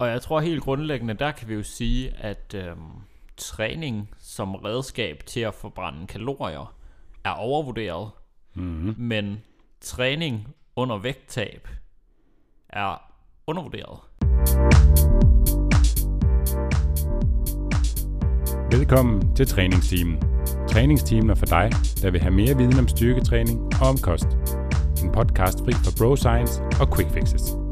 Og jeg tror helt grundlæggende, der kan vi jo sige, at øhm, træning som redskab til at forbrænde kalorier er overvurderet, Mm-hmm. men træning under vægttab er undervurderet. Velkommen til træningsteamen. Træningsteamen er for dig, der vil have mere viden om styrketræning og om kost. En podcast fri for bro science og quick fixes.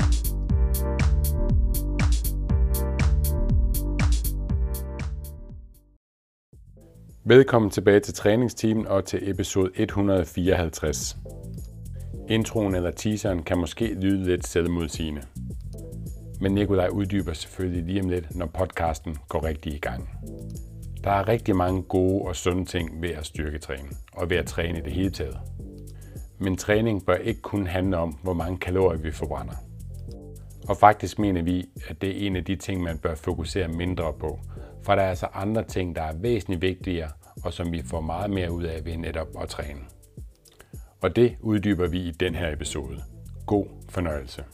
Velkommen tilbage til træningsteamen og til episode 154. Introen eller teaseren kan måske lyde lidt selvmodsigende. Men Nikolaj uddyber selvfølgelig lige om lidt, når podcasten går rigtig i gang. Der er rigtig mange gode og sunde ting ved at styrketræne, og ved at træne i det hele taget. Men træning bør ikke kun handle om, hvor mange kalorier vi forbrænder. Og faktisk mener vi, at det er en af de ting, man bør fokusere mindre på, for der er altså andre ting, der er væsentligt vigtigere, og som vi får meget mere ud af ved netop at træne. Og det uddyber vi i den her episode. God fornøjelse.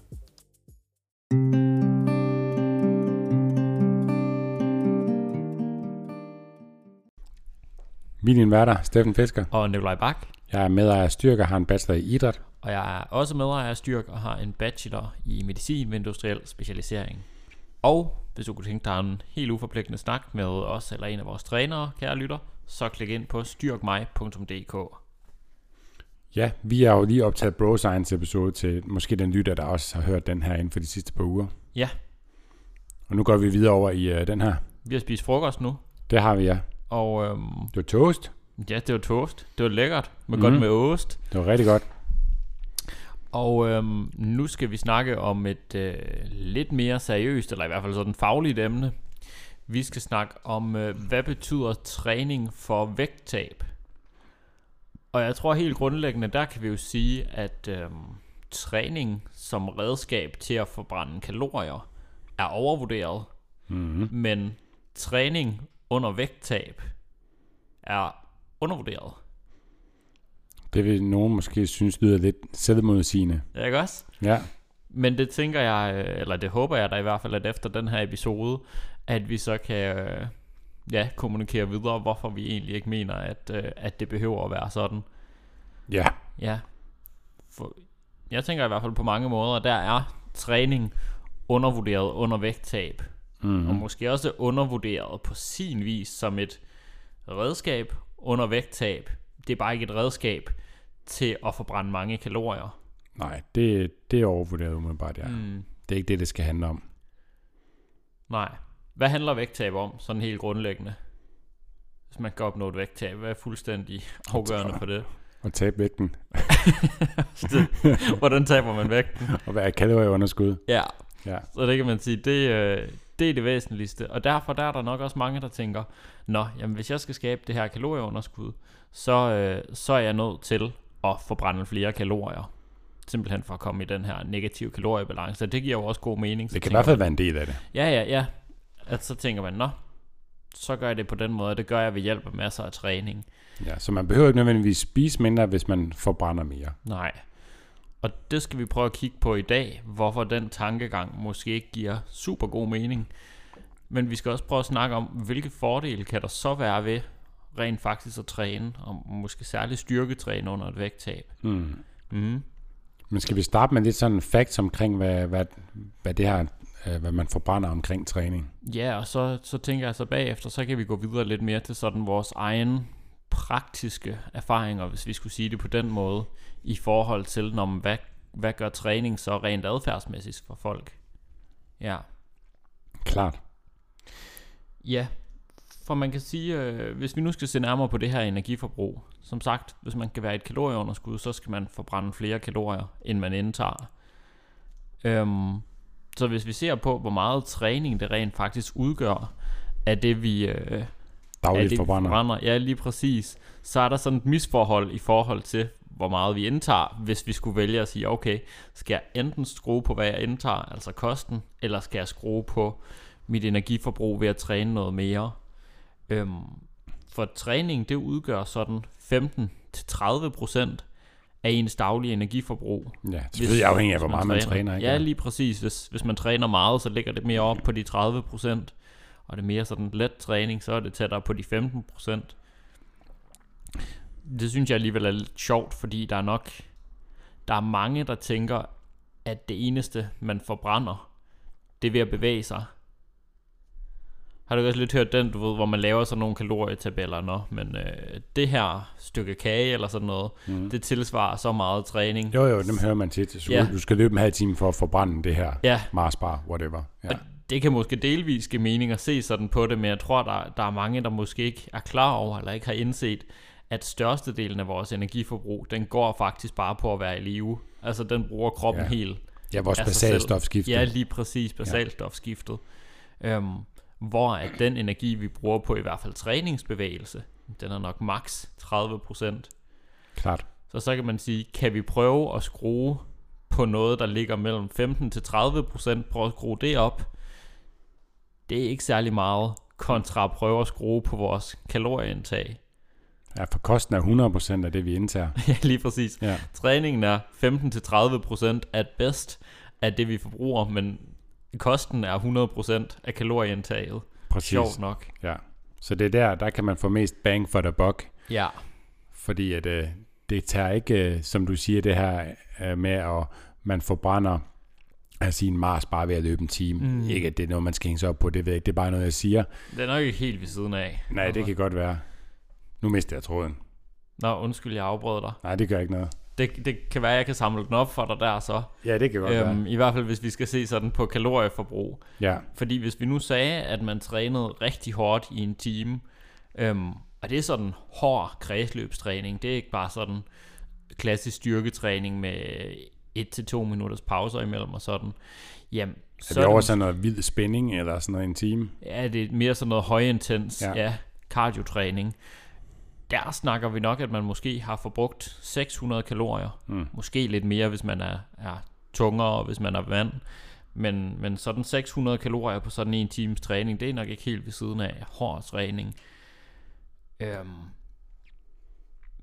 Er din værter, Steffen Fisker. Og Nikolaj Bak, Jeg er medejer af Styrke og har en bachelor i idræt. og jeg er også medejer af Styrk og har en bachelor i medicin med industriel specialisering. Og hvis du kunne tænke dig en helt uforpligtende snak med os eller en af vores trænere, kære lytter, så klik ind på styrkmig.dk. Ja, vi har jo lige optaget Bro Science episode til måske den lytter, der også har hørt den her inden for de sidste par uger. Ja. Og nu går vi videre over i uh, den her. Vi har spist frokost nu, Det har vi, ja. og øhm, Det var toast. ja, det var toast. Det var lækkert, med Mhm. godt med ost. Det var rigtig godt. Og øhm, nu skal vi snakke om et øh, lidt mere seriøst, eller i hvert fald sådan fagligt emne. Vi skal snakke om, øh, hvad betyder træning for vægttab? Og jeg tror helt grundlæggende, der kan vi jo sige, at øhm, træning som redskab til at forbrænde kalorier er overvurderet, Mm-hmm. men træning under vægttab er undervurderet. Det vil nogen måske synes lyder lidt selvmodsigende. Ikke også? Ja, Men det tænker jeg, øh, eller det håber jeg da i hvert fald, at efter den her episode, at vi så kan øh, ja, kommunikere videre, hvorfor vi egentlig ikke mener, at, øh, at det behøver at være sådan. ja. Ja. For jeg tænker i hvert fald på mange måder, der er træning undervurderet under vægttab, Mm-hmm. og måske også undervurderet på sin vis som et redskab under vægttab. Det er bare ikke et redskab til at forbrænde mange kalorier. Nej, det, det er overvurderet umiddelbart, ja. Mm. Det er ikke det, det skal handle om. Nej. Hvad handler vægttab om, sådan helt grundlæggende? Hvis man kan opnå et vægttab, hvad er fuldstændig afgørende for det? At tabe vægten. Hvordan taber man vægten? Og være kalorieunderskud. Ja, Ja. så det kan man sige, det, øh, det er det væsentligste. Og derfor der er der nok også mange, der tænker, Nå, jamen hvis jeg skal skabe det her kalorieunderskud, så, øh, så er jeg nødt til at forbrænde flere kalorier. Simpelthen for at komme i den her negative kaloriebalance. Og det giver jo også god mening. Så Det kan i hvert fald være en del af det. Ja, ja, ja. At så tænker man, nå, så gør jeg det på den måde, det gør jeg ved hjælp af masser af træning. Ja, så man behøver ikke nødvendigvis spise mindre, hvis man forbrænder mere. Nej. Og det skal vi prøve at kigge på i dag, hvorfor den tankegang måske ikke giver super god mening. Men vi skal også prøve at snakke om, hvilke fordele kan der så være ved rent faktisk at træne, og måske særligt styrketræne under et vægttab. Mm. Mm. Men skal vi starte med lidt sådan facts omkring, hvad, hvad, hvad det her, hvad man forbrænder omkring træning? Ja, og så, så tænker jeg så bagefter, så kan vi gå videre lidt mere til sådan vores egen praktiske erfaringer, hvis vi skulle sige det på den måde, i forhold til, når man, hvad, hvad gør træning så rent adfærdsmæssigt for folk? Ja. Klart. Ja, for man kan sige, øh, hvis vi nu skal se nærmere på det her energiforbrug, som sagt, hvis man kan være et kalorieunderskud, så skal man forbrænde flere kalorier, end man indtager. Øhm, så hvis vi ser på, hvor meget træning det rent faktisk udgør af det, vi, øh, Dagligt det, forbrænder. forbrænder, ja lige præcis, så er der sådan et misforhold i forhold til, hvor meget vi indtager, hvis vi skulle vælge at sige, okay, skal jeg enten skrue på, hvad jeg indtager, altså kosten, eller skal jeg skrue på mit energiforbrug ved at træne noget mere. Øhm, for træning, det udgør sådan 15-30% af ens daglige energiforbrug. Ja, selvfølgelig afhængig af, hvor meget man træner. Ikke? Ja, lige præcis. Hvis, hvis man træner meget, så ligger det mere op på de 30 procent. Og det er mere sådan let træning, så er det tættere på de 15 procent. Det synes jeg alligevel er lidt sjovt, fordi der er nok der er mange, der tænker, at det eneste, man forbrænder, det er ved at bevæge sig. Har du også lidt hørt den, du ved, hvor man laver sådan nogle kalorietabeller, nå, men øh, det her stykke kage eller sådan noget, mm. det tilsvarer så meget træning. Jo, jo, dem hører man tit. Så ja. Du skal løbe en halv time for at forbrænde det her ja. Mars bar, whatever. Ja. Og det kan måske delvis give mening at se sådan på det, men jeg tror, der, der er mange, der måske ikke er klar over, eller ikke har indset, at størstedelen af vores energiforbrug, den går faktisk bare på at være i live. Altså, den bruger kroppen ja. helt. Ja, vores basalstofskifte. Ja, lige præcis, basalstofskiftet. Ja. Øhm, hvor at den energi, vi bruger på i hvert fald træningsbevægelse, den er nok maks 30%. Klart. Så så kan man sige, kan vi prøve at skrue på noget, der ligger mellem 15 til 30%, prøve at skrue det op. Det er ikke særlig meget kontra at prøve at skrue på vores kalorieindtag. Ja, for kosten er 100% af det, vi indtager. ja, lige præcis. Ja. Træningen er 15-30% at bedst af det, vi forbruger, men kosten er 100% af kalorieindtaget. Præcis. Sjovt nok. Ja. Så det er der, der kan man få mest bang for the buck. Ja. Fordi at, øh, det tager ikke, øh, som du siger, det her øh, med, at man forbrænder af sin Mars bare ved at løbe en time. Mm. Ikke at det er noget, man skal hænge sig op på, det ved jeg ikke. Det er bare noget, jeg siger. Det er nok ikke helt ved siden af. Nej, det kan godt være. Nu mister jeg tråden. Nå, undskyld, jeg afbrød dig. Nej, det gør ikke noget. Det, det kan være, at jeg kan samle den op for dig der så. Ja, det kan godt øhm, være. I hvert fald, hvis vi skal se sådan på kalorieforbrug. Ja. Fordi hvis vi nu sagde, at man trænede rigtig hårdt i en time, øhm, og det er sådan hård kredsløbstræning, det er ikke bare sådan klassisk styrketræning med 1-2 minutters pauser imellem og sådan. Jamen, er det over sådan noget vild spænding eller sådan noget en time? Ja, det er mere sådan noget højintens, ja, ja cardiotræning der snakker vi nok, at man måske har forbrugt 600 kalorier. Mm. Måske lidt mere, hvis man er, er tungere, og hvis man er vand. Men, men sådan 600 kalorier på sådan en times træning, det er nok ikke helt ved siden af hård træning. Øhm,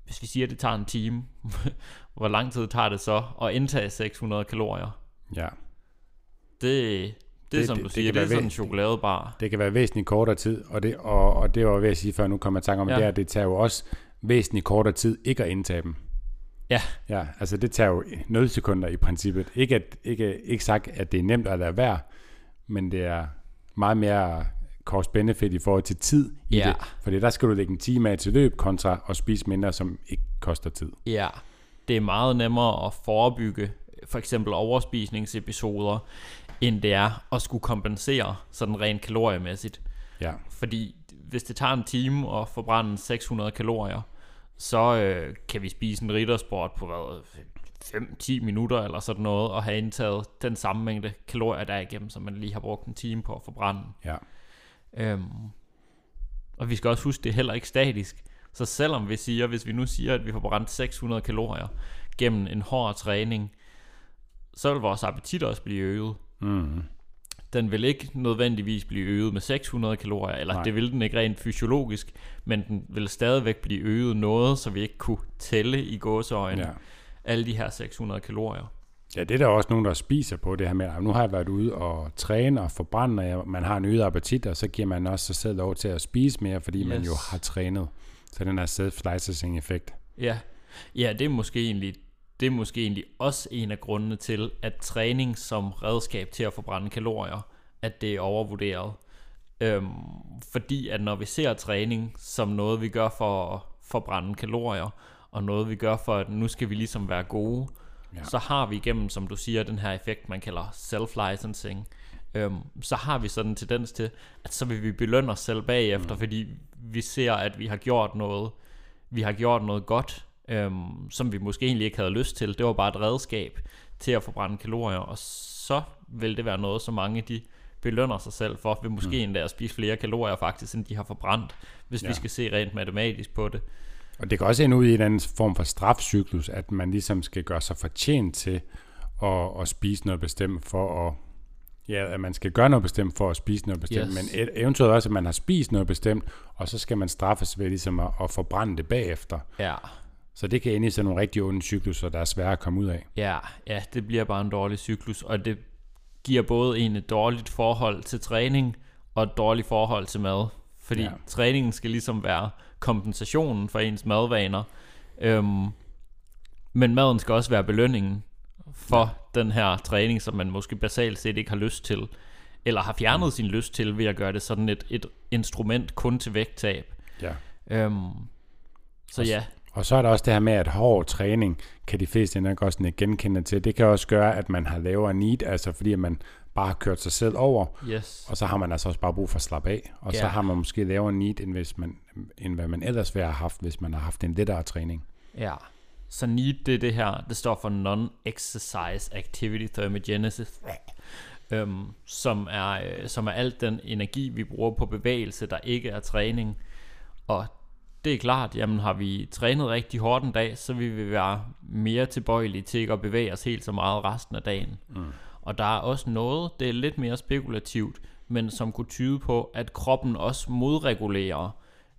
hvis vi siger, at det tager en time, hvor lang tid tager det så at indtage 600 kalorier? Ja. Det, det, det som det, du siger, det, det er sådan en chokoladebar. Det kan være væsentligt kortere tid, og det, og, og det var ved at sige før, nu kommer jeg tanke om, ja. det er, det tager jo også væsentligt kortere tid ikke at indtage dem. Ja. Ja, altså det tager jo 0 sekunder i princippet. Ikke, at, ikke, ikke sagt, at det er nemt at lade være, men det er meget mere cost-benefit i forhold til tid i ja. det. Fordi der skal du lægge en time af til løb kontra at spise mindre, som ikke koster tid. Ja, det er meget nemmere at forebygge for eksempel overspisningsepisoder, end det er at skulle kompensere sådan rent kaloriemæssigt. Ja. Fordi hvis det tager en time at forbrænde 600 kalorier, så øh, kan vi spise en riddersport på hvad, 5-10 minutter eller sådan noget, og have indtaget den samme mængde kalorier der igennem, som man lige har brugt en time på at forbrænde. Ja. Øhm, og vi skal også huske, det er heller ikke statisk. Så selvom vi siger, hvis vi nu siger, at vi får brændt 600 kalorier gennem en hård træning, så vil vores appetit også blive øget. Mm. Den vil ikke nødvendigvis blive øget med 600 kalorier, eller Nej. det vil den ikke rent fysiologisk, men den vil stadigvæk blive øget noget, så vi ikke kunne tælle i gåseøjne ja. alle de her 600 kalorier. Ja, det er der også nogen, der spiser på det her med, at nu har jeg været ude og træne og forbrænde, og man har en øget appetit, og så giver man også sig selv lov til at spise mere, fordi yes. man jo har trænet. Så den her self-licensing effekt. Ja. ja, det er måske egentlig det er måske egentlig også en af grundene til, at træning som redskab til at forbrænde kalorier, at det er overvurderet. Øhm, fordi at når vi ser træning som noget, vi gør for at forbrænde kalorier, og noget vi gør for, at nu skal vi ligesom være gode, ja. så har vi igennem, som du siger, den her effekt, man kalder self-licensing, øhm, så har vi sådan en tendens til, at så vil vi belønne os selv bagefter, mm. fordi vi ser, at vi har gjort noget, vi har gjort noget godt, øhm, som vi måske egentlig ikke havde lyst til. Det var bare et redskab til at forbrænde kalorier, og så vil det være noget, som mange de belønner sig selv for, vil måske mm. endda at spise flere kalorier faktisk, end de har forbrændt, hvis ja. vi skal se rent matematisk på det. Og det kan også ende ud i en anden form for strafcyklus, at man ligesom skal gøre sig fortjent til at, at spise noget bestemt for at Ja, at man skal gøre noget bestemt for at spise noget bestemt, yes. men eventuelt også, at man har spist noget bestemt, og så skal man straffes ved ligesom at, at forbrænde det bagefter. Ja. Så det kan ende i sådan nogle rigtig onde cykluser, der er svære at komme ud af. Ja, ja, det bliver bare en dårlig cyklus, og det giver både en et dårligt forhold til træning, og et dårligt forhold til mad. Fordi ja. træningen skal ligesom være kompensationen for ens madvaner. Øhm, men maden skal også være belønningen for ja. den her træning, som man måske basalt set ikke har lyst til. Eller har fjernet mm. sin lyst til ved at gøre det sådan et, et instrument kun til vægttab. Ja. Øhm, så ja. Og så er der også det her med, at hård træning, kan de fleste nok også genkende til. Det kan også gøre, at man har lavere need, altså fordi man bare har kørt sig selv over. Yes. Og så har man altså også bare brug for at slappe af. Og ja. så har man måske lavere need, end, hvis man, end hvad man ellers ville have haft, hvis man har haft en lettere træning. Ja. Så need, det er det her, det står for Non-Exercise Activity Thermogenesis. Øhm, som, er, øh, som er alt den energi, vi bruger på bevægelse, der ikke er træning. Og det er klart, jamen har vi trænet rigtig hårdt en dag, så vil vi være mere tilbøjelige til ikke at bevæge os helt så meget resten af dagen. Mm. Og der er også noget, det er lidt mere spekulativt, men som kunne tyde på, at kroppen også modregulerer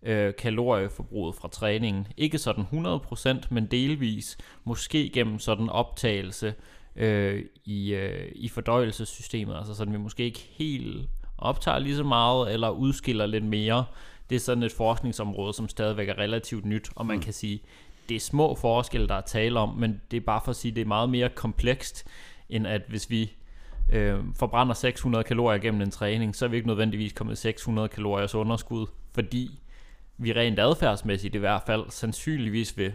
øh, kalorieforbruget fra træningen. Ikke sådan 100%, men delvis. Måske gennem sådan optagelse øh, i, øh, i fordøjelsessystemet. Altså sådan, vi måske ikke helt optager lige så meget, eller udskiller lidt mere det er sådan et forskningsområde, som stadigvæk er relativt nyt, og man mm. kan sige, det er små forskelle, der er tale om, men det er bare for at sige, det er meget mere komplekst, end at hvis vi øh, forbrænder 600 kalorier gennem en træning, så er vi ikke nødvendigvis kommet 600 kalorier underskud, fordi vi rent adfærdsmæssigt i hvert fald sandsynligvis vil,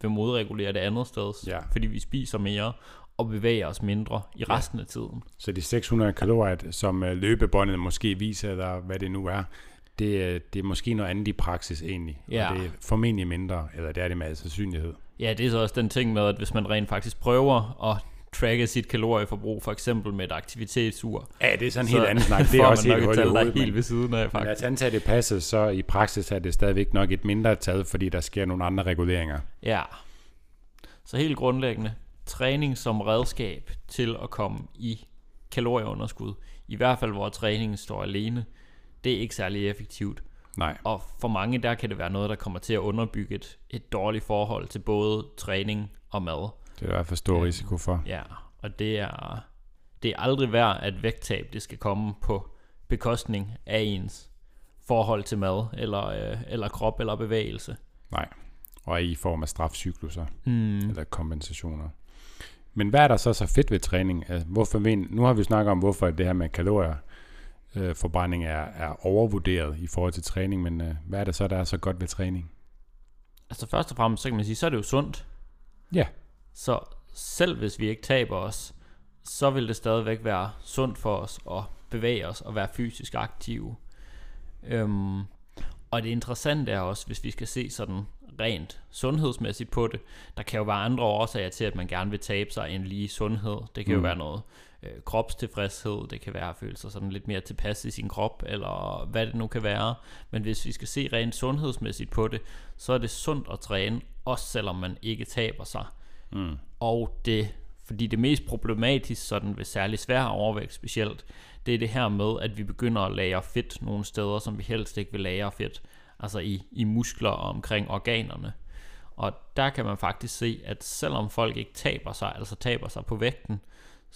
vil modregulere det andet sted, ja. fordi vi spiser mere og bevæger os mindre i resten ja. af tiden. Så de 600 kalorier, som øh, løbebåndet måske viser, eller hvad det nu er, det, det er måske noget andet i praksis egentlig. Ja. Og det er formentlig mindre, eller det er det med al sandsynlighed. Ja, det er så også den ting med, at hvis man rent faktisk prøver at tracke sit kalorieforbrug, for eksempel med et aktivitetsur. Ja, det er sådan en helt anden snak. Det er også helt tal, der helt ved siden af, faktisk. Men at antage det passer, så i praksis er det stadigvæk nok et mindre tal, fordi der sker nogle andre reguleringer. Ja. Så helt grundlæggende, træning som redskab til at komme i kalorieunderskud. I hvert fald, hvor træningen står alene det er ikke særlig effektivt. Nej. Og for mange der kan det være noget, der kommer til at underbygge et, et dårligt forhold til både træning og mad. Det er i hvert fald stor øhm, risiko for. Ja, og det er, det er aldrig værd, at vægttab det skal komme på bekostning af ens forhold til mad, eller, øh, eller krop, eller bevægelse. Nej, og i form af strafcykluser, mm. eller kompensationer. Men hvad er der så så fedt ved træning? Altså, hvorfor vi, nu har vi snakket om, hvorfor det her med kalorier øh, forbrænding er, er overvurderet i forhold til træning, men øh, hvad er det så, der er så godt ved træning? Altså først og fremmest, så kan man sige, så er det jo sundt. Ja. Så selv hvis vi ikke taber os, så vil det stadigvæk være sundt for os at bevæge os og være fysisk aktive. Øhm, og det interessante er også, hvis vi skal se sådan rent sundhedsmæssigt på det, der kan jo være andre årsager til, at man gerne vil tabe sig end lige sundhed. Det kan mm. jo være noget øh, kropstilfredshed, det kan være at føle sig sådan lidt mere tilpas i sin krop, eller hvad det nu kan være. Men hvis vi skal se rent sundhedsmæssigt på det, så er det sundt at træne, også selvom man ikke taber sig. Mm. Og det, fordi det mest problematisk sådan ved særlig svær overvægt specielt, det er det her med, at vi begynder at lagre fedt nogle steder, som vi helst ikke vil lagre fedt, altså i, i muskler og omkring organerne. Og der kan man faktisk se, at selvom folk ikke taber sig, altså taber sig på vægten,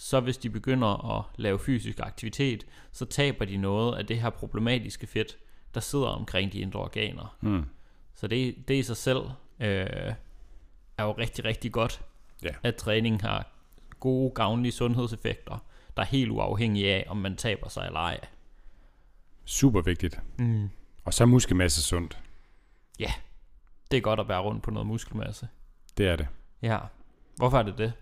så hvis de begynder at lave fysisk aktivitet, så taber de noget af det her problematiske fedt, der sidder omkring de indre organer. Mm. Så det, det i sig selv øh, er jo rigtig, rigtig godt, yeah. at træning har gode, gavnlige sundhedseffekter, der er helt uafhængige af, om man taber sig eller ej. Super vigtigt. Mm. Og så muskelmasse sundt. Ja, det er godt at være rundt på noget muskelmasse. Det er det. Ja. Hvorfor er det det?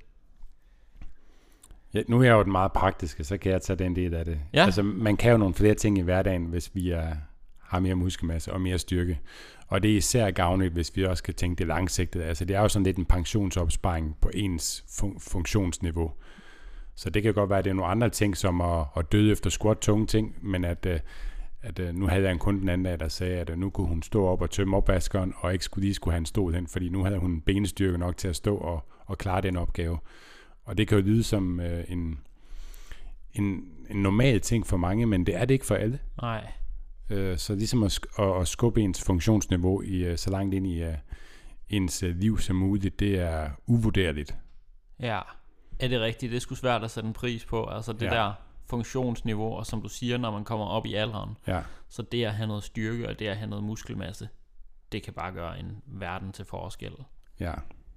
Ja, nu er jeg jo den meget praktiske, så kan jeg tage den del af det. Ja. Altså, man kan jo nogle flere ting i hverdagen, hvis vi er, har mere muskelmasse og mere styrke. Og det er især gavnligt, hvis vi også kan tænke det langsigtet. Altså, det er jo sådan lidt en pensionsopsparing på ens fun- funktionsniveau. Så det kan godt være, at det er nogle andre ting, som at, at døde efter squat tunge ting, men at, øh, at øh, nu havde jeg en kunde den anden dag, der sagde, at øh, nu kunne hun stå op og tømme opvaskeren, og ikke skulle lige skulle have en stol hen, fordi nu havde hun benestyrke nok til at stå og, og klare den opgave. Og det kan jo lyde som øh, en, en, en normal ting for mange, men det er det ikke for alle. Nej. Øh, så ligesom at, at, at skubbe ens funktionsniveau i, uh, så langt ind i, uh, ens øh, liv som muligt, det er uvurderligt. Ja, er det rigtigt? Det skulle svært at sætte en pris på. Altså det ja. der funktionsniveau, og som du siger, når man kommer op i alderen, Ja, så det at have noget styrke, og det at have noget muskelmasse, det kan bare gøre en verden til forskel. ja,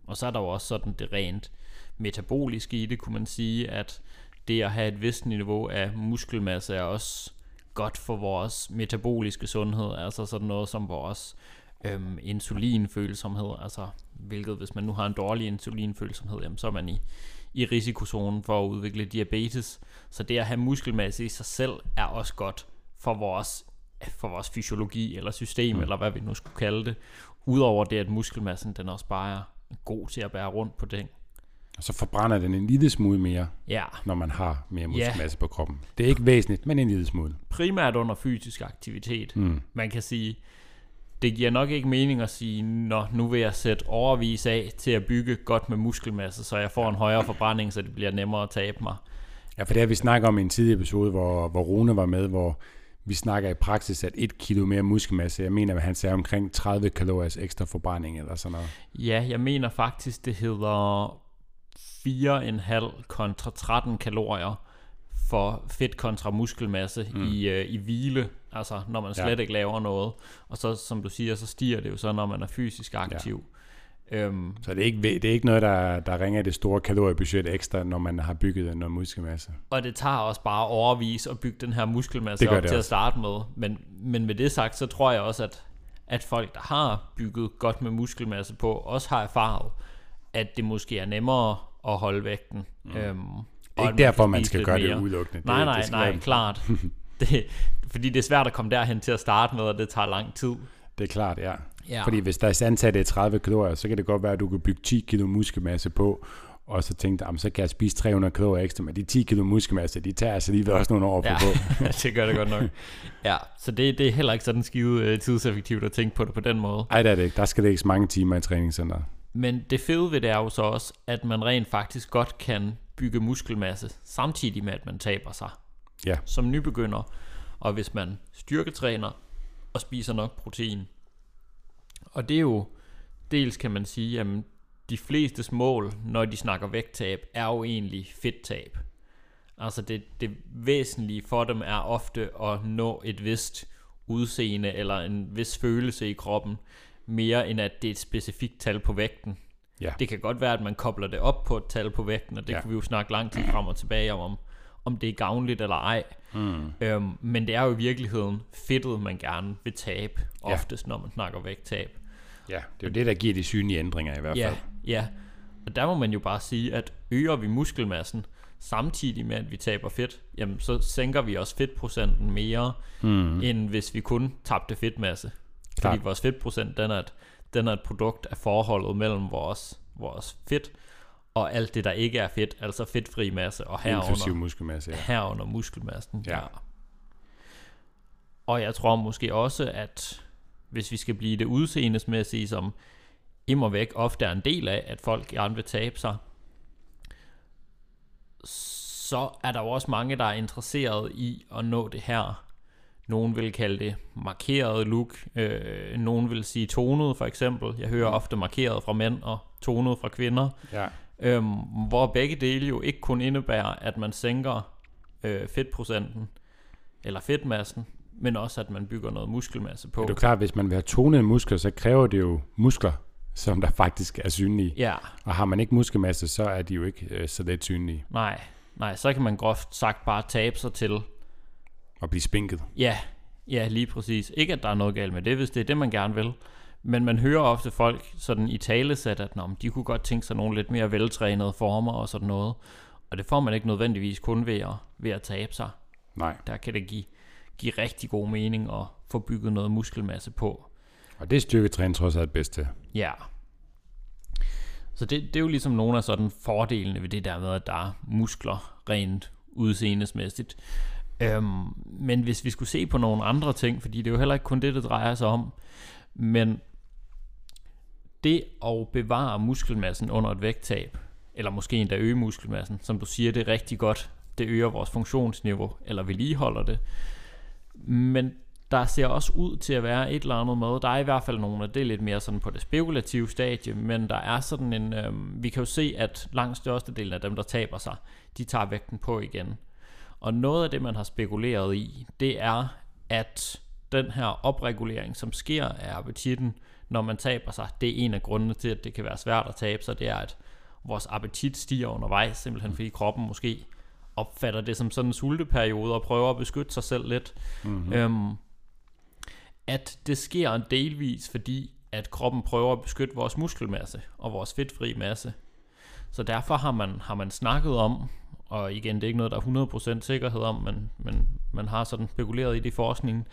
Og så er der jo også sådan det rent metaboliske i det, kunne man sige, at det at have et vist niveau af muskelmasse er også godt for vores metaboliske sundhed, altså sådan noget som vores øhm, insulinfølsomhed, altså hvilket hvis man nu har en dårlig insulinfølsomhed, jamen, så er man i, i risikozonen for at udvikle diabetes. Så det at have muskelmasse i sig selv er også godt for vores, for vores fysiologi eller system, mm. eller hvad vi nu skulle kalde det. Udover det, at muskelmassen den også bare er god til at bære rundt på ting. Og så forbrænder den en lille smule mere, Ja, når man har mere Ja. muskelmasse på kroppen. Det er ikke væsentligt, men en lille smule. primært under fysisk aktivitet. Mm. Man kan sige, det giver nok ikke mening at sige, Nå, nu vil jeg sætte overvis af til at bygge godt med muskelmasse, så jeg får en højere forbrænding, så det bliver nemmere at tabe mig. Ja, for det har vi snakket om i en tidligere episode, hvor, hvor Rune var med, hvor vi snakker i praksis, at et kilo mere muskelmasse, jeg mener, at han sagde omkring 30 kalorier ekstra forbrænding eller sådan noget. Ja, jeg mener faktisk, det hedder 4,5 kontra 13 kalorier for fedt kontra muskelmasse mm. i, øh, i hvile, altså når man Ja. slet ikke laver noget. Og så, som du siger, så stiger det jo så, når man er fysisk aktiv. Ja. Øhm, Så det er ikke, det er ikke noget, der, der ringer det store kaloriebudget ekstra, når man har bygget noget muskelmasse. Og det tager også bare overvis at bygge den her muskelmasse op til at også. starte med. Men, men med det sagt, så tror jeg også, at, at folk, der har bygget godt med muskelmasse på, også har erfaret, at det måske er nemmere at holde vægten. Mm. Øhm, Det er ikke derfor, man skal gøre mere. det udelukkende. Nej, det, nej, det nej, klart. det, fordi det er svært at komme derhen til at starte med, og det tager lang tid. Det er klart, ja. Ja. Fordi hvis der er antaget er 30 kalorier, så kan det godt være, at du kan bygge 10 kilo muskelmasse på, og så tænkte jeg, så kan jeg spise 300 kalorier ekstra, men de 10 kilo muskelmasse, de tager altså alligevel også nogle år få Ja, på. det gør det godt nok. Ja, så det, det er heller ikke sådan skide øh, tidseffektivt at tænke på det på den måde. Ej, det er det ikke. Der skal lægges mange timer i træningscenter. Men det fede ved det er jo så også, at man rent faktisk godt kan bygge muskelmasse, samtidig med at man taber sig. Ja. Som nybegynder. Og hvis man styrketræner og spiser nok protein. Og det er jo, dels kan man sige, at de flestes mål, når de snakker vægttab, er jo egentlig fedttab. Altså det, det væsentlige for dem er ofte at nå et vist udseende eller en vis følelse i kroppen, mere end at det er et specifikt tal på vægten. Ja. Det kan godt være, at man kobler det op på et tal på vægten, og det Ja. kan vi jo snakke lang tid frem og tilbage om, om det er gavnligt eller ej. Mm. Øhm, men det er jo i virkeligheden fedtet, man gerne vil tabe, Ja. oftest når man snakker vægttab. Ja, det er jo det, der giver de synlige ændringer i hvert fald. Ja, ja. Og der må man jo bare sige, at øger vi muskelmassen, samtidig med, at vi taber fedt, jamen så sænker vi også fedtprocenten mere, Mm. end hvis vi kun tabte fedtmasse. Klart. Fordi vores fedtprocent, den er, et, den er et produkt af forholdet mellem vores, vores fedt og alt det, der ikke er fedt, altså fedtfri masse, og Inklusiv herunder, muskelmasse, ja. herunder muskelmassen. Ja. Og jeg tror måske også, at hvis vi skal blive det udseendesmæssige, som immer væk ofte er en del af, at folk gerne vil tabe sig, så er der jo også mange, der er interesseret i at nå det her. Nogen vil kalde det markeret look. Øh, nogen vil sige tonet, for eksempel. Jeg hører ofte markeret fra mænd og tonet fra kvinder. ja. Øhm, hvor begge dele jo ikke kun indebærer, at man sænker øh, fedtprocenten, eller fedtmassen, men også at man bygger noget muskelmasse på. Det er jo klart, hvis man vil have tonede muskler, så kræver det jo muskler, som der faktisk er synlige. Ja, Og har man ikke muskelmasse, så er de jo ikke øh, så let synlige nej, nej, så kan man groft sagt bare tabe sig til, og blive spinket. ja, ja, lige præcis. Ikke at der er noget galt med det, hvis det er det, man gerne vil. Men man hører ofte folk sådan i talesæt, at Nå, de kunne godt tænke sig nogle lidt mere veltrænede former og sådan noget. Og det får man ikke nødvendigvis kun ved at, ved at tabe sig. Nej. Der kan det give, give rigtig god mening at få bygget noget muskelmasse på. Og det er styrketræning trods alt bedst til. Ja. Så det, det er jo ligesom nogle af sådan fordelene ved det der med, at der er muskler rent udseendesmæssigt. Øhm, men hvis vi skulle se på nogle andre ting, fordi det er jo heller ikke kun det, det drejer sig om, men det at bevare muskelmassen under et vægttab, eller måske endda øge muskelmassen, som du siger, det er rigtig godt. Det øger vores funktionsniveau, eller vedligeholder det. Men der ser også ud til at være et eller andet med. Der er i hvert fald nogle, af det er lidt mere sådan på det spekulative stadie, men der er sådan en, øh, vi kan jo se, at langt størstedelen af dem, der taber sig, de tager vægten på igen. Og noget af det, man har spekuleret i, det er, at den her opregulering, som sker af appetitten, når man taber sig, det er en af grundene til, at det kan være svært at tabe sig, det er, at vores appetit stiger undervejs, simpelthen fordi kroppen måske opfatter det som sådan en sulteperiode og prøver at beskytte sig selv lidt. Mm-hmm. Øhm, at det sker en delvis, fordi at kroppen prøver at beskytte vores muskelmasse og vores fedtfri masse. Så derfor har man, har man snakket om, og igen, det er ikke noget, der er 100% sikkerhed om, men, men man har sådan spekuleret i det i forskningen,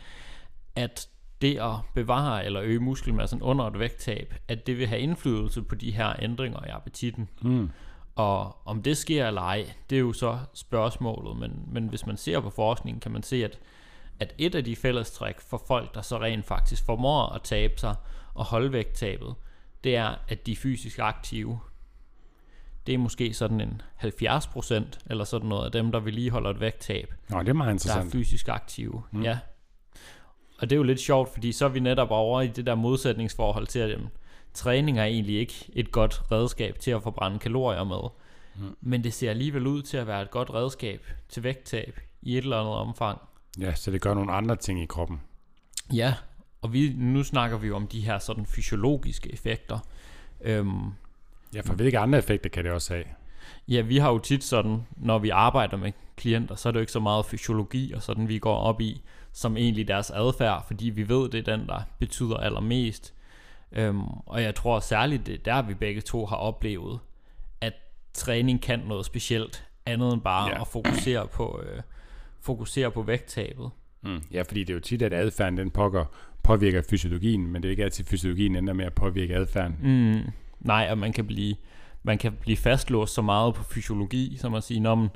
at det at bevare eller øge muskelmassen under et vægttab, at det vil have indflydelse på de her ændringer i appetitten. Mm. Og om det sker eller ej, det er jo så spørgsmålet, men, men hvis man ser på forskningen, kan man se, at, at et af de fællestræk for folk, der så rent faktisk formår at tabe sig og holde vægttabet, det er, at de er fysisk aktive. Det er måske sådan en 70% eller sådan noget af dem, der vil lige holde et vægttab. Nå, det er meget interessant. Der er fysisk aktive, mm. ja. Og det er jo lidt sjovt, fordi så er vi netop over i det der modsætningsforhold til, at jamen, træning er egentlig ikke et godt redskab til at forbrænde kalorier med. Mm. Men det ser alligevel ud til at være et godt redskab til vægttab i et eller andet omfang. Ja, så det gør nogle andre ting i kroppen. Ja, og vi, nu snakker vi jo om de her sådan fysiologiske effekter. Øhm, ja, for hvilke andre effekter kan det også have? Ja, vi har jo tit sådan, når vi arbejder med klienter, så er det jo ikke så meget fysiologi og sådan, vi går op i, som egentlig deres adfærd, fordi vi ved, det er den, der betyder allermest. Øhm, og jeg tror særligt, det er der, vi begge to har oplevet, at træning kan noget specielt, andet end bare ja. at fokusere på, øh, fokusere på vægttabet. Mm. Ja, fordi det er jo tit, at adfærden den pågår, påvirker fysiologien, men det er ikke altid, at fysiologien ender med at påvirke adfærden. Mm. Nej, og man kan blive man kan blive fastlåst så meget på fysiologi, som at sige, når man,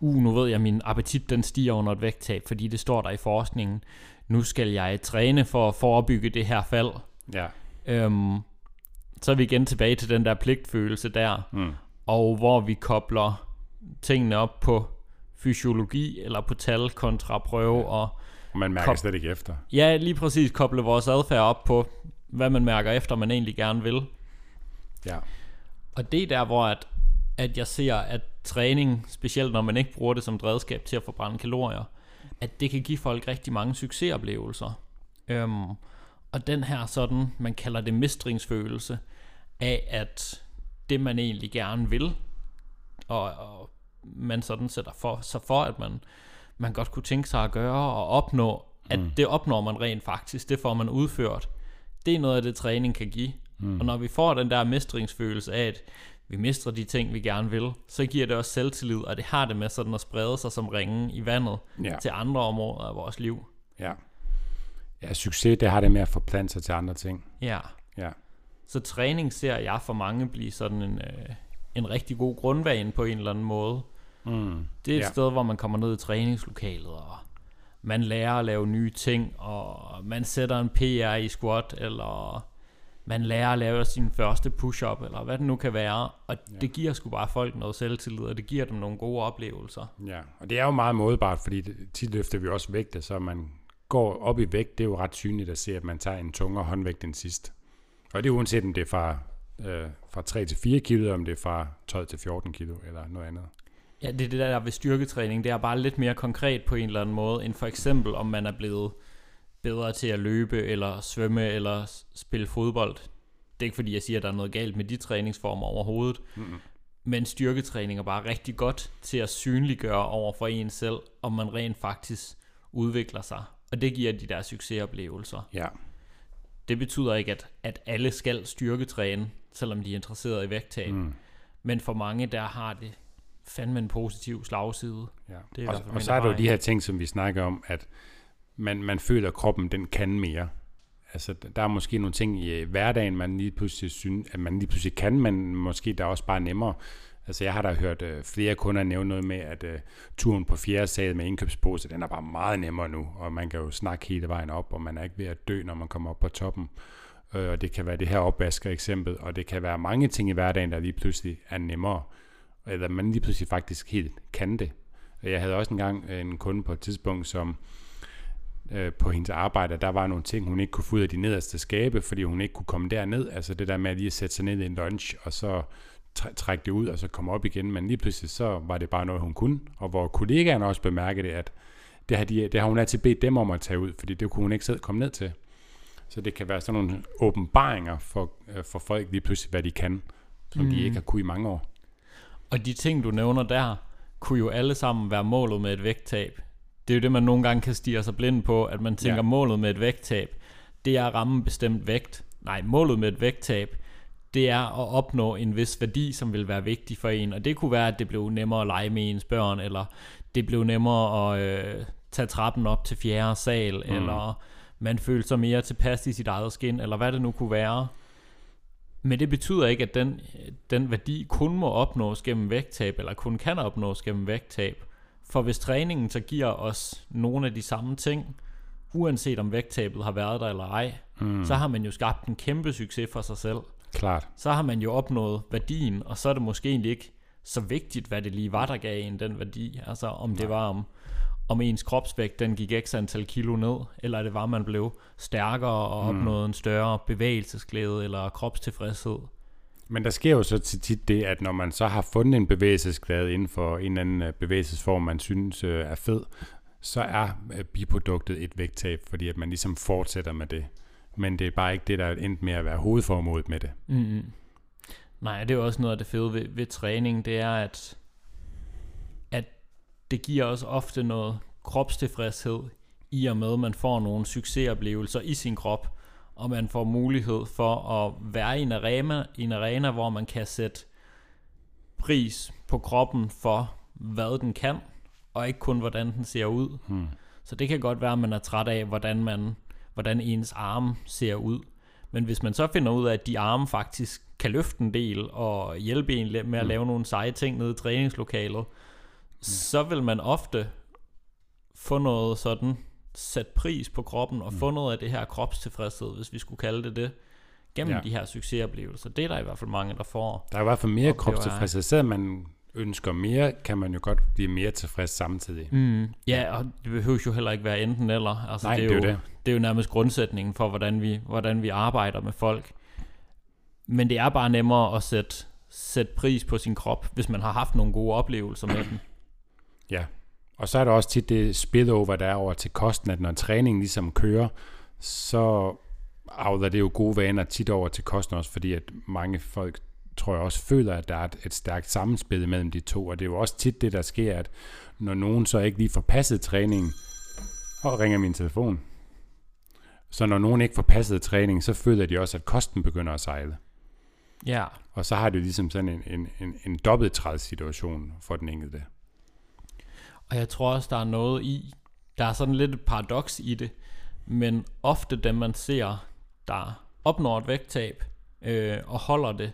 uh, nu ved jeg, at min appetit den stiger under et vægttab, fordi det står der i forskningen. Nu skal jeg træne for at forebygge det her fald. Ja. Øhm, så er vi igen tilbage til den der pligtfølelse der, mm. og hvor vi kobler tingene op på fysiologi eller på tal kontra prøve ja. og man mærker slet ikke efter. Ja, lige præcis koble vores adfærd op på, hvad man mærker efter, man egentlig gerne vil. Ja. Og det er der, hvor at, at jeg ser, at træning, specielt når man ikke bruger det som et redskab til at forbrænde kalorier, at det kan give folk rigtig mange succesoplevelser. Øhm, og den her sådan, man kalder det mestringsfølelse, af at det man egentlig gerne vil, og, og man sådan sætter for, sig for, at man, man godt kunne tænke sig at gøre og opnå, at mm. det opnår man rent faktisk, det får man udført. Det er noget af det, træning kan give. Mm. Og når vi får den der mestringsfølelse af, at vi mestrer de ting, vi gerne vil, så giver det også selvtillid, og det har det med sådan at sprede sig som ringen i vandet ja. til andre områder af vores liv. Ja. Ja, succes, det har det med at forplante sig til andre ting. Ja. Ja. Så træning ser jeg for mange blive sådan en, øh, en rigtig god grundvane på en eller anden måde. Mm. Det er et ja. sted, hvor man kommer ned i træningslokalet, og man lærer at lave nye ting, og man sætter en PR i squat, eller man lærer at lave sin første push-up, eller hvad det nu kan være, og ja. det giver sgu bare folk noget selvtillid, og det giver dem nogle gode oplevelser. Ja, og det er jo meget mådebart, fordi det, tit løfter vi også vægte, så man går op i vægt, det er jo ret synligt at se, at man tager en tungere håndvægt end sidst. Og det er uanset om det er fra, øh, fra 3 til 4 kilo, om det er fra 12 til 14 kilo, eller noget andet. Ja, det er det der ved styrketræning, det er bare lidt mere konkret på en eller anden måde, end for eksempel om man er blevet bedre til at løbe, eller svømme, eller spille fodbold. Det er ikke fordi, jeg siger, at der er noget galt med de træningsformer overhovedet. Mm-hmm. Men styrketræning er bare rigtig godt til at synliggøre over for en selv, om man rent faktisk udvikler sig. Og det giver de der succesoplevelser. Ja. Det betyder ikke, at, at alle skal styrketræne, selvom de er interesseret i vægttab. Mm. Men for mange, der har det fandme en positiv slagside. Ja. Det er og, og så er der jo de her ting, som vi snakker om, at man, man føler, at kroppen den kan mere. Altså, der er måske nogle ting i øh, hverdagen, man lige pludselig synes, at man lige pludselig kan, men måske der er også bare nemmere. Altså, jeg har da hørt øh, flere kunder nævne noget med, at øh, turen på fjerde sal med indkøbspose, den er bare meget nemmere nu, og man kan jo snakke hele vejen op, og man er ikke ved at dø, når man kommer op på toppen. Øh, og det kan være det her opvasker eksempel, og det kan være mange ting i hverdagen, der lige pludselig er nemmere, eller man lige pludselig faktisk helt kan det. Jeg havde også engang øh, en kunde på et tidspunkt, som øh, på hendes arbejde, der var nogle ting, hun ikke kunne få ud af de nederste skabe, fordi hun ikke kunne komme derned. Altså det der med at lige at sætte sig ned i en lunch, og så trække det ud, og så komme op igen. Men lige pludselig så var det bare noget, hun kunne. Og hvor kollegaerne også bemærkede at det har, de, det har hun altid bedt dem om at tage ud, fordi det kunne hun ikke selv komme ned til. Så det kan være sådan nogle åbenbaringer for, øh, for folk lige pludselig, hvad de kan, som mm. de ikke har kunne i mange år. Og de ting, du nævner der, kunne jo alle sammen være målet med et vægttab. Det er jo det, man nogle gange kan stige sig blind på, at man tænker, ja. målet med et vægttab, det er at ramme bestemt vægt. Nej, målet med et vægttab, det er at opnå en vis værdi, som vil være vigtig for en. Og det kunne være, at det blev nemmere at lege med ens børn, eller det blev nemmere at øh, tage trappen op til fjerde sal, mm. eller man følte sig mere tilpas i sit eget skin, eller hvad det nu kunne være. Men det betyder ikke, at den, den værdi kun må opnås gennem vægttab, eller kun kan opnås gennem vægttab. For hvis træningen så giver os nogle af de samme ting, uanset om vægttabet har været der eller ej, mm. så har man jo skabt en kæmpe succes for sig selv. Klart. Så har man jo opnået værdien, og så er det måske egentlig ikke så vigtigt, hvad det lige var, der gav en den værdi. Altså om Nej. det var om, om ens kropsvægt, den gik ekstra antal kilo ned, eller det var, man blev stærkere og mm. opnåede en større bevægelsesglæde eller kropstilfredshed. Men der sker jo så tit det, at når man så har fundet en bevægelsesglæde inden for en eller anden øh, bevægelsesform, man synes øh, er fed, så er øh, biproduktet et vægttab, fordi at man ligesom fortsætter med det. Men det er bare ikke det, der er endt med at være hovedformålet med det. Mm-hmm. Nej, det er også noget af det fede ved, ved træning, det er, at, at det giver os ofte noget kropstilfredshed, i og med, at man får nogle succesoplevelser i sin krop, og man får mulighed for at være i en arena, en arena hvor man kan sætte pris på kroppen for, hvad den kan, og ikke kun, hvordan den ser ud. Hmm. Så det kan godt være, at man er træt af, hvordan, man, hvordan ens arme ser ud. Men hvis man så finder ud af, at de arme faktisk kan løfte en del, og hjælpe en med at hmm. lave nogle seje ting nede i træningslokalet, hmm. så vil man ofte få noget sådan sætte pris på kroppen og mm. få noget af det her kropstilfredshed, hvis vi skulle kalde det det, gennem ja. de her succesoplevelser. Det er der i hvert fald mange, der får. Der er i hvert fald mere kropstilfredshed. Selvom man ønsker mere, kan man jo godt blive mere tilfreds samtidig. Mm. Ja, og det behøver jo heller ikke være enten eller. Altså, Nej, det, er det, er jo, det. det er jo nærmest grundsætningen for, hvordan vi, hvordan vi arbejder med folk. Men det er bare nemmere at sætte, sætte pris på sin krop, hvis man har haft nogle gode oplevelser med den. Ja, og så er der også tit det spillover, der er over til kosten, at når træningen ligesom kører, så afler det jo gode vaner tit over til kosten også, fordi at mange folk tror jeg også føler, at der er et, et stærkt sammenspil mellem de to, og det er jo også tit det, der sker, at når nogen så ikke lige får passet træningen, og ringer min telefon, så når nogen ikke får passet træning, så føler de også, at kosten begynder at sejle. Ja. Og så har det ligesom sådan en, en, en, en dobbelt situation for den enkelte. Og jeg tror også, der er noget i, der er sådan lidt et paradoks i det, men ofte dem man ser, der opnår et vægttab øh, og holder det,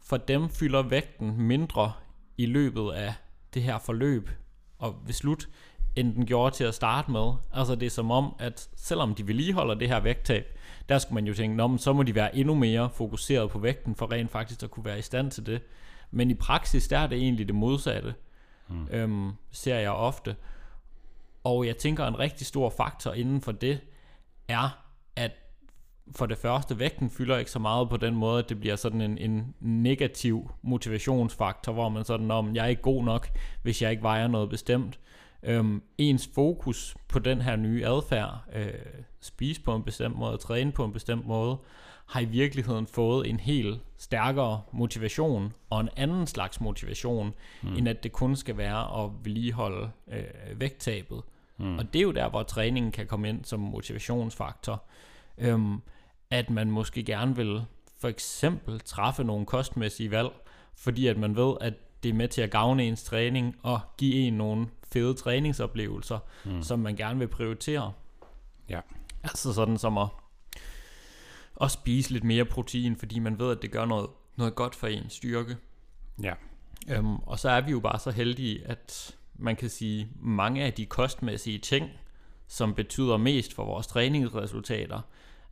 for dem fylder vægten mindre i løbet af det her forløb og ved slut, end den gjorde til at starte med. Altså det er som om, at selvom de vedligeholder det her vægttab, der skulle man jo tænke, Nå, så må de være endnu mere fokuseret på vægten, for rent faktisk at kunne være i stand til det. Men i praksis, der er det egentlig det modsatte mm. øhm, ser jeg ofte. Og jeg tænker, en rigtig stor faktor inden for det er, at for det første, vægten fylder ikke så meget på den måde, at det bliver sådan en, en negativ motivationsfaktor, hvor man sådan, om jeg er ikke god nok, hvis jeg ikke vejer noget bestemt. Øhm, ens fokus på den her nye adfærd, øh, spise på en bestemt måde, træne på en bestemt måde, har i virkeligheden fået en helt stærkere motivation og en anden slags motivation, mm. end at det kun skal være at vedligeholde øh, vægttabet. Mm. Og det er jo der, hvor træningen kan komme ind som motivationsfaktor. Øhm, at man måske gerne vil for eksempel træffe nogle kostmæssige valg, fordi at man ved, at det er med til at gavne ens træning og give en nogle fede træningsoplevelser, mm. som man gerne vil prioritere. Ja. Altså sådan som at og spise lidt mere protein, fordi man ved, at det gør noget, noget godt for ens styrke. Ja. Øhm, og så er vi jo bare så heldige, at man kan sige, mange af de kostmæssige ting, som betyder mest for vores træningsresultater,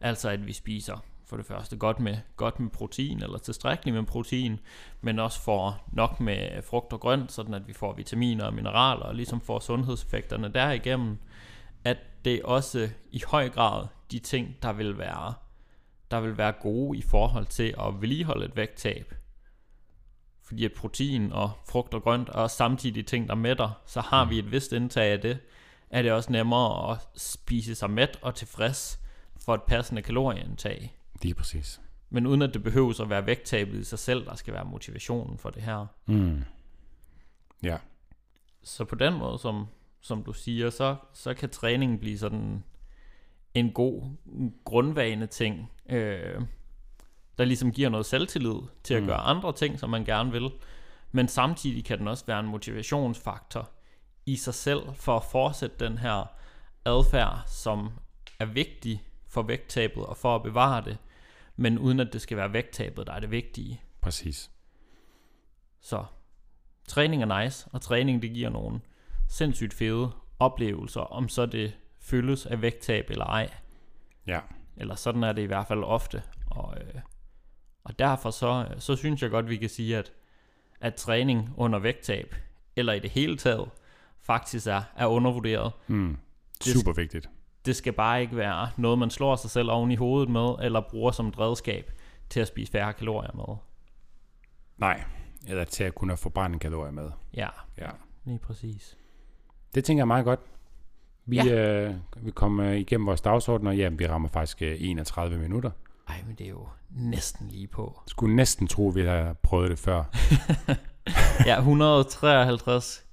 altså at vi spiser for det første godt med, godt med protein, eller tilstrækkeligt med protein, men også får nok med frugt og grønt, sådan at vi får vitaminer og mineraler, og ligesom får sundhedseffekterne derigennem, at det også i høj grad de ting, der vil være, der vil være gode i forhold til at vedligeholde et vægttab. Fordi at protein og frugt og grønt er også samtidig ting, der mætter, så har vi et vist indtag af det, er det også nemmere at spise sig mæt og tilfreds for et passende kalorieindtag. Lige præcis. Men uden at det behøves at være vægttabet i sig selv, der skal være motivationen for det her. Mm. Ja. Så på den måde, som, som du siger, så, så kan træningen blive sådan en god grundvane ting, øh, der ligesom giver noget selvtillid til at Mm. gøre andre ting, som man gerne vil. Men samtidig kan den også være en motivationsfaktor i sig selv for at fortsætte den her adfærd, som er vigtig for vægttabet og for at bevare det, men uden at det skal være vægttabet, der er det vigtige. Præcis. Så træning er nice, og træning det giver nogle sindssygt fede oplevelser, om så det føles af vægttab eller ej. Ja. Eller sådan er det i hvert fald ofte. Og, øh, og derfor så, så synes jeg godt, vi kan sige, at, at træning under vægttab, eller i det hele taget, faktisk er, er undervurderet. Mm. Super vigtigt. Det skal bare ikke være noget, man slår sig selv oven i hovedet med, eller bruger som et redskab til at spise færre kalorier med. Nej. Eller til at kunne forbrænde kalorier med. Ja, Ja. lige præcis. Det tænker jeg meget godt. Vi, ja. øh, vi kommer igennem vores dagsorden, og ja, vi rammer faktisk øh, 31 minutter. Ej, men det er jo næsten lige på. Skulle næsten tro, vi har prøvet det før. Ja, 153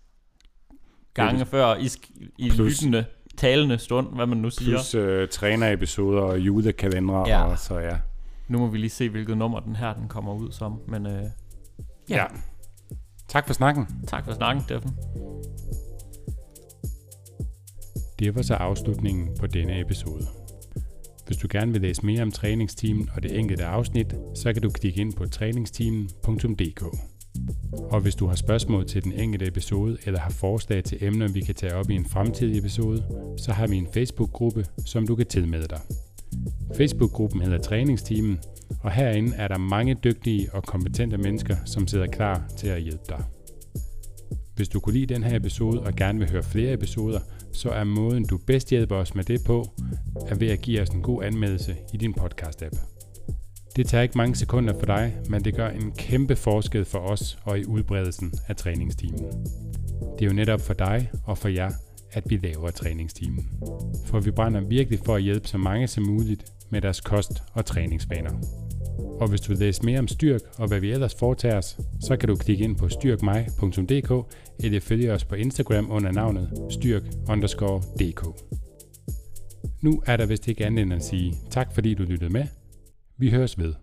gange før i, sk- i Plus- lyttende, talende stund, hvad man nu siger. Plus øh, trænerepisoder og julekalendere. Ja. Og så ja. Nu må vi lige se, hvilket nummer den her den kommer ud som. Men øh, Ja. ja. Tak for snakken. tak for snakken, Steffen. Det var så afslutningen på denne episode. Hvis du gerne vil læse mere om træningsteamen og det enkelte afsnit, så kan du klikke ind på træningsteamen.dk. Og hvis du har spørgsmål til den enkelte episode eller har forslag til emner, vi kan tage op i en fremtidig episode, så har vi en Facebook-gruppe, som du kan tilmelde dig. Facebook-gruppen hedder Træningsteamen, og herinde er der mange dygtige og kompetente mennesker, som sidder klar til at hjælpe dig. Hvis du kunne lide den her episode og gerne vil høre flere episoder, så er måden du bedst hjælper os med det på, er ved at give os en god anmeldelse i din podcast-app. Det tager ikke mange sekunder for dig, men det gør en kæmpe forskel for os og i udbredelsen af træningstimen. Det er jo netop for dig og for jer, at vi laver træningstimen. For vi brænder virkelig for at hjælpe så mange som muligt med deres kost- og træningsvaner. Og hvis du vil læse mere om Styrk og hvad vi ellers foretager os, så kan du klikke ind på styrkmej.dk eller følge os på Instagram under navnet styrk_dk. Nu er der vist ikke andet end at sige tak fordi du lyttede med. Vi høres ved.